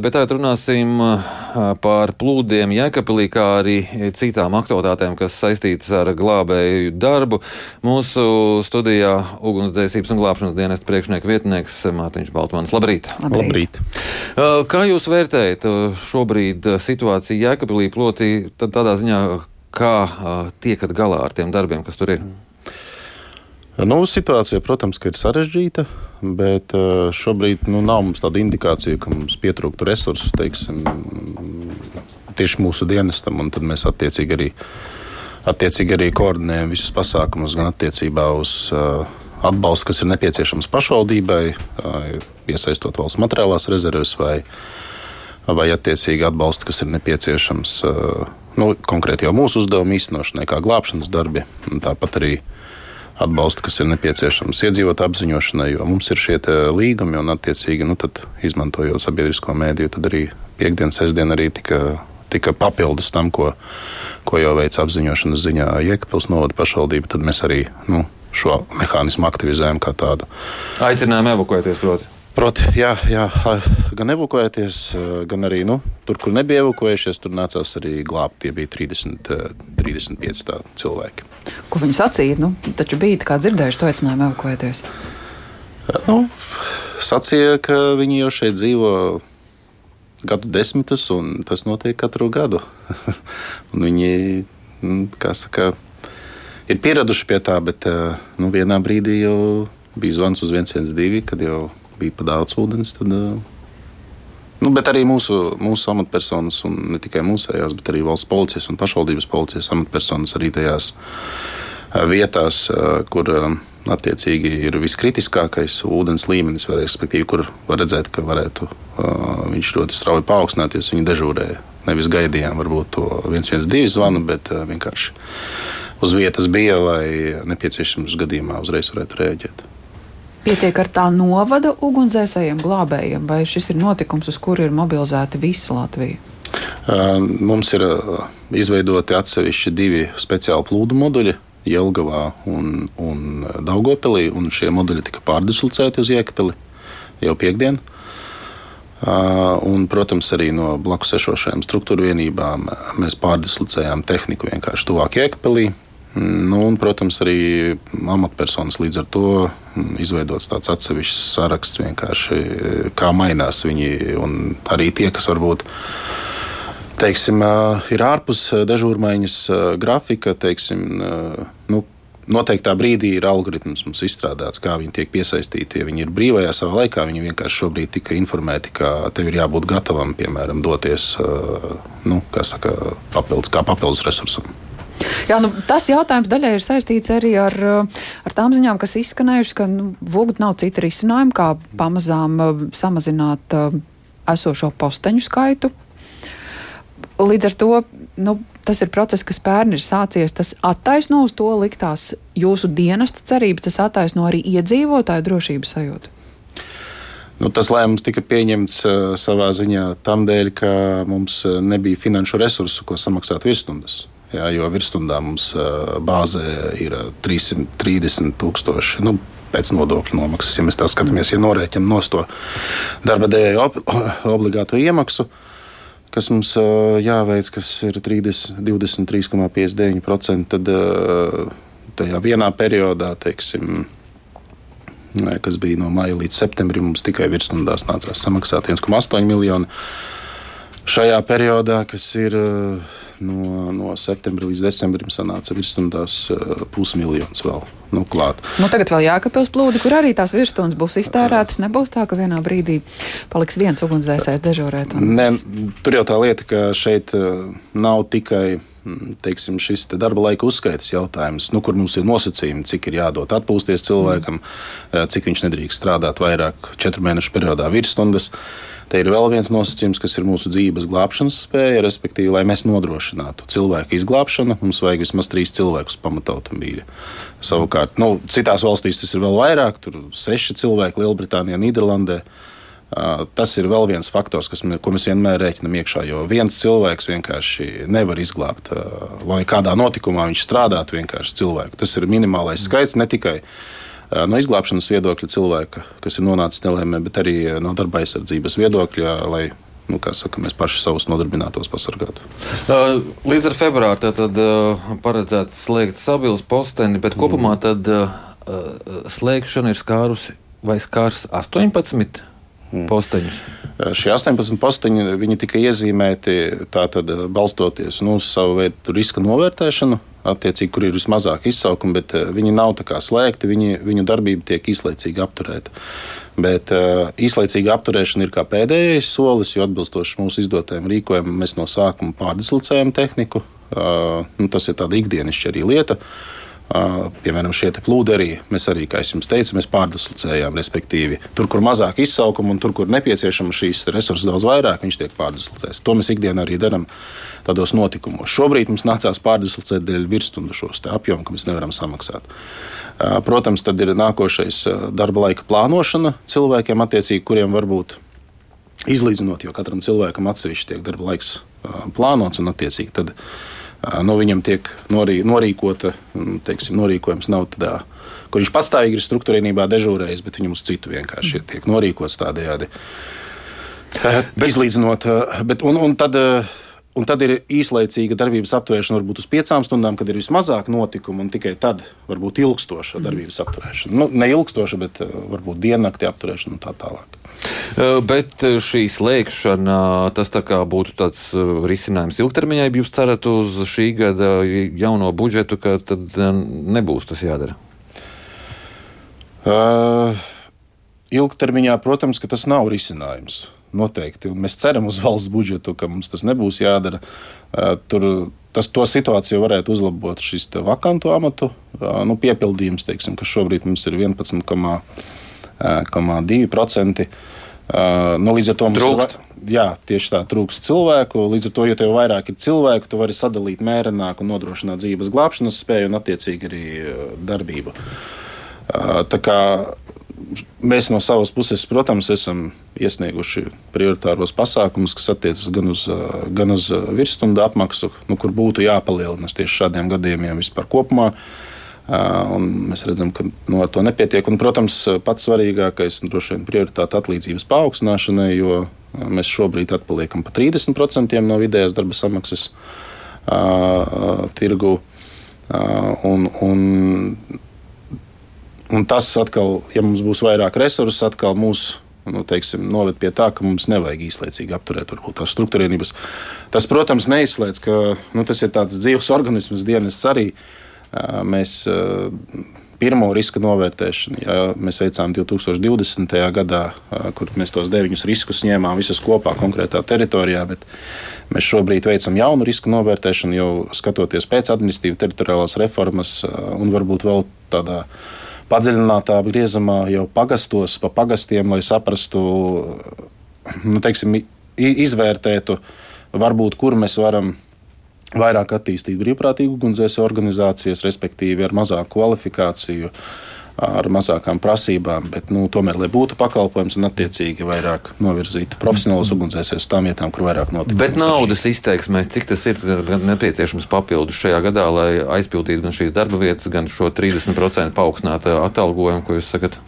Bet tagad runāsim par plūdiem Jēkabīlī, kā arī citām aktualitātēm, kas saistītas ar glābēju darbu. Mūsu studijā ugunsdzēsības un glābšanas dienesta priekšnieka vietnieks Mārtiņš Baltmans. Labrīt! Labrīt! Kā jūs vērtējat šobrīd situāciju Jēkabīlī, proti tādā ziņā, kā tiekat galā ar tiem darbiem, kas tur ir? Nu, situācija, protams, ir sarežģīta, bet eh, šobrīd nu, nav mums tāda indikācija, ka mums pietrūktu resursu teiksim, tieši mūsu dienestam. Tad mēs attiecīgi arī, attiecīgi arī koordinējam visus pasākumus gan attiecībā uz uh, atbalstu, kas ir nepieciešams pašvaldībai, uh, iesaistot valsts materiālās rezerves vai, vai attiecīgi atbalstu, kas ir nepieciešams uh, nu, konkrēti jau mūsu uzdevumu īstenošanai, kā glābšanas darbi. Tāpat arī uh, atbalstu, kas ir nepieciešams iedzīvotāju apziņošanai, jo mums ir šie līgumi un, attiecīgi, nu, izmantojot sabiedrisko mēdīju, tad arī piekdienas, sestdien arī tika, tika papildus tam, ko, ko jau veica apziņošanas ziņā Jēkabils novada pašvaldība. Tad mēs arī nu, šo mehānismu aktivizējam kā tādu. Aicinājām evakuēties, protams. Proti, jā, jā, gan evakuēties, gan arī nu, tur, kur nebija evakuējušies, tur nācās arī glābt. Tie bija 30, 35 cilvēki. Ko viņi sacīja? Nu, taču bija kā dzirdējuši to aicinājumu evakuēties. Nu, sacīja, ka viņi jau šeit dzīvo gadu desmitus, un tas notiek katru gadu. viņi, nu, kā saka, ir pieraduši pie tā, bet nu, vienā brīdī jau bija zvans uz 112, kad jau bija pa daudz ūdens. Tad, Nu, bet arī mūsu, mūsu amatpersonas, un ne tikai mūsējās, bet arī valsts policijas un pašvaldības policijas amatpersonas arī tajās vietās, kur attiecīgi ir viskritiskākais ūdens līmenis, var, respektīvi, kur var redzēt, ka varētu viņš ļoti strauji paaugstināties. Viņi dežūrēja. Nevis gaidījām varbūt to 112 zvanu, bet vienkārši uz vietas bija, lai nepieciešams gadījumā uzreiz varētu rēģēt. Pietiek ar tā novada ugunsdzēsējiem, glābējiem, vai šis ir notikums, uz kuru ir mobilizēta visa Latvija? Mums ir izveidoti atsevišķi divi speciāli plūdu moduļi. Jelgavā un, un Daugopilī, un šie modeļi tika pārdislocēti uz Jēkabili jau piekdien. Un, protams, arī no blakus esošajām struktūra vienībām mēs pārdislocējām tehniku vienkārši tuvāk Jēkabilī. Nu, un, protams, arī amatpersonas līdz ar to izveidots tāds atsevišķs saraksts, vienkārši kā mainās viņi. Arī tie, kas varbūt teiksim, ir ārpus dežūrmaiņas grafika, teiksim, nu, noteiktā brīdī ir algoritms mums izstrādāts, kā viņi tiek piesaistīti. Ja viņi ir brīvajā savā laikā, viņi vienkārši šobrīd tika informēti, ka tev ir jābūt gatavam, piemēram, doties nu, saka, papildus, kā papildus resursam. Jā, nu, tas jautājums daļai ir saistīts arī ar, ar tām ziņām, kas izskanējušas, ka nu, VUGD nav cita risinājuma, kā pamazām uh, samazināt uh, esošo posteņu skaitu. Līdz ar to nu, tas ir process, kas pērn ir sācies. Tas attaisno uz to liktās jūsu dienesta cerības, tas attaisno arī iedzīvotāju drošības sajūtu. Nu, tas lēmums tika pieņemts uh, savā ziņā tam dēļ, ka mums nebija finanšu resursu, ko samaksāt virsstundas. Jā, jo virstundā mums bāzē ir 330 tūkstoši. Nu, pēc nodokļu nomaksas. Ja mēs tā skatāmies, ja norēķinām no to darba devēja ob obligāto iemaksu, kas mums jāveic, kas ir 23,59%, tad tajā vienā periodā, teiksim, kas bija no maija līdz septembrim, mums tikai virsstundās nācās samaksāt 1,8 miljonu. Šajā periodā, kas ir no, no septembra līdz decembrim sanāca virsstundās uh, pusmiljons vēl nu, klāt. Nu, tagad vēl jākapils plūdi, kur arī tās virsstundas būs iztērētas. Nebūs tā, ka vienā brīdī paliks viens ugunsdzēsējs dežurēt. Un... Ne, tur jau tā lieta, ka šeit uh, nav tikai mm, teiksim, šis te darba laika uzskaitas jautājums, nu, kur mums ir nosacījumi, cik ir jādod atpūsties cilvēkam, mm. cik viņš nedrīkst strādāt vairāk četru mēnešu periodā virsstundas. Uh, Te ir vēl viens nosacījums, kas ir mūsu dzīves glābšanas spēja, respektīvi, lai mēs nodrošinātu cilvēku izglābšanu, mums vajag vismaz trīs cilvēkus pamatautomobīļa. Savukārt, nu, citās valstīs tas ir vēl vairāk, tur seši cilvēki, Lielbritānijā, Nīderlandē. Tas ir vēl viens faktors, kas, ko mēs vienmēr rēķinām iekšā. Jo viens cilvēks vienkārši nevar izglābt, lai kādā notikumā viņš strādātu vienkārši cilvēku. Tas ir minimālais skaits ne tikai no izglābšanas viedokļa cilvēka, kas ir nonācis nelēmē, bet arī no darba aizsardzības viedokļa, lai nu, saka, mēs paši savus nodarbinātos pasargātu. Līdz ar februāru tad, tad paredzēts slēgt stabilus posteni, bet kopumā tad slēgšana ir skārusi vai skārs 18 mm. posteņus? Šie 18 posteņi tika iezīmēti tātad, balstoties nu, uz savu veidu riska novērtēšanu, attiecīgi, kur ir vismazāk izsaukumi, bet viņi nav slēgti, viņi, viņu darbība tiek īslaicīgi apturēta. Bet uh, īslaicīga apturēšana ir kā pēdējais solis, jo atbilstoši mūsu izdotajam rīkojumam mēs no sākuma pārdislocējam tehniku. Uh, nu, tas ir tāda ikdienišķa arī lieta. Uh, Piemēram, šie plūderi, mēs arī, kā jau teicu, mēs pārdislocējām. Respektīvi, tur, kur mazāk izsaukumu un tur, kur nepieciešama šīs resursi daudz vairāk, viņš tiek pārdislocēts. To mēs ikdienā arī darām tādos notikumos. Šobrīd mums nācās pārdislocēt dēļ virsstundu šos apjomus, ka mēs nevaram samaksāt. Protams, tad ir nākošais darba laika plānošana cilvēkiem, attiecīgi, kuriem varbūt izlīdzinot, jo katram cilvēkam atsevišķi tiek darba laiks plānots un attiecīgi. Nu, viņam tiek norī, norīkota, teiksim, norīkojums nav tādā, kur viņš pastāvīgi ir struktūrībā dežūrējis, bet viņam uz citu vienkārši tiek norīkots tādējādi. Bet, Izlīdzinot, bet, un, un tad Un tad ir īslaicīga darbības apturēšana, varbūt uz piecām stundām, kad ir vismazāk notikumu, un tikai tad varbūt ilgstoša mhm. darbības apturēšana. Nu, ne ilgstoša, bet eh, varbūt diennakti apturēšana un tā tālāk. Eh, bet eh, šī slēgšana, tas tā būtu tāds risinājums ilgtermiņā, ja jūs cerat uz šī gada jauno budžetu, ka tad nebūs tas jādara? Uh, ilgtermiņā, protams, tas nav risinājums noteikti. Un mēs ceram uz valsts budžetu, ka mums tas nebūs jādara. Tur tas, to situāciju varētu uzlabot šis vakantu amatu nu, piepildījums, teiksim, kas šobrīd mums ir 11,2%. Nu, līdz ar to mums trūkst. Ir, jā, tieši tā trūkst cilvēku. Līdz ar to, ja tev vairāk ir cilvēku, tu vari sadalīt mērenāk un nodrošināt dzīves glābšanas spēju un attiecīgi arī darbību. Tā kā Mēs no savas puses, protams, esam iesnieguši prioritāros pasākumus, kas attiecas gan uz, gan uz virsstundu apmaksu, nu, kur būtu jāpalielina tieši šādiem gadījumiem vispār kopumā. Un mēs redzam, ka no nu, to nepietiek. Un, protams, pats svarīgākais ir droši vien prioritāte atlīdzības paaugstināšanai, jo mēs šobrīd atpaliekam pa 30% no vidējās darba samaksas uh, tirgu. Uh, un, un Un tas atkal, ja mums būs vairāk resursu, atkal mūs nu, teiksim, noved pie tā, ka mums nevajag īslaicīgi apturēt varbūt, tās struktūrības. Tas, protams, neizslēdz, ka nu, tas ir tāds dzīves organisms, dienas arī. Mēs pirmo riska novērtēšanu ja, mēs veicām 2020. gadā, kur mēs tos deviņus riskus ņēmām visus kopā konkrētā teritorijā. Mēs šobrīd veicam jaunu riska novērtēšanu, jau skatoties pēc administratīvas teritoriālās reformas un varbūt vēl tādā veidā padziļinātā griezumā jau pagastos, pa pagastiem, lai saprastu, nu, teiksim, izvērtētu, varbūt, kur mēs varam vairāk attīstīt brīvprātīgu ugunsdzēsēju organizācijas, respektīvi ar mazāku kvalifikāciju. Uh, ar mazākām prasībām, bet nu, tomēr, lai būtu pakalpojums un attiecīgi vairāk novirzītu profesionālus ugunsdzēsējus uz tām vietām, kur vairāk notiek. Bet naudas izteiksmē, cik tas ir nepieciešams papildus šajā gadā, lai aizpildītu gan šīs darba vietas, gan šo 30% paaugstinātu atalgojumu, ko jūs sakat?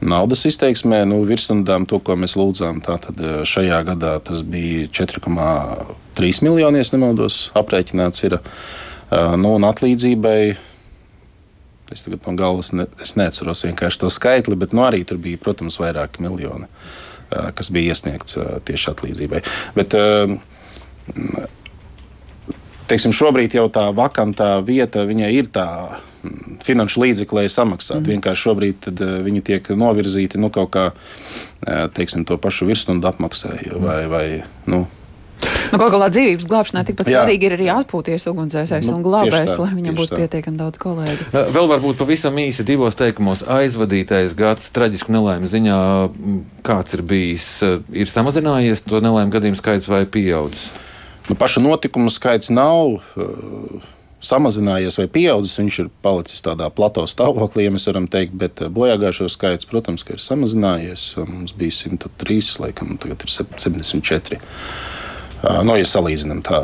Naudas izteiksmē, nu, virsstundām to, ko mēs lūdzām, tātad eh, šajā gadā tas bija 4,3 miljoni, ja nemaldos, aprēķināts ir. Eh, nu, un atlīdzībai Es tagad no galvas ne, neatceros vienkārši to skaitli, bet nu, arī tur bija, protams, vairāki miljoni, kas bija iesniegts tieši atlīdzībai. Bet, teiksim, šobrīd jau tā vakantā vieta, ir tā finanšu līdzekļi, lai samaksātu. Mm. Vienkārši šobrīd viņi tiek novirzīti nu, kaut kā teiksim, to pašu virsstundu apmaksai vai, vai nu, Nu, Galu galā dzīvības glābšanai tikpat Jā. svarīgi ir arī atpūties ugunsdzēsējs nu, un glābējs, lai viņam būtu pietiekami daudz kolēģi. Vēl varbūt pavisam īsi divos teikumos aizvadītais gads traģisku nelaimu ziņā, kāds ir bijis, ir samazinājies to nelaimu gadījumu skaits vai pieaudzis? Nu, paša notikumu skaits nav. Uh, samazinājies vai pieaudzis, viņš ir palicis tādā plato stāvoklī, ja mēs varam teikt, bet bojāgājušo skaits, protams, ir samazinājies. Mums bija 103, laikam, tagad ir 74. Nu, ja salīdzinām tā.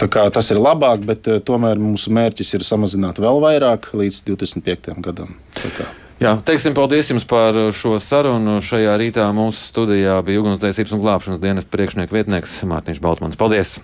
tā kā tas ir labāk, bet tomēr mūsu mērķis ir samazināt vēl vairāk līdz 25. gadam. Jā, teiksim paldies jums par šo sarunu. Šajā rītā mūsu studijā bija ugunsdzēsības un glābšanas dienesta priekšnieks vietnieks Mārtiņš Baltmans. Paldies!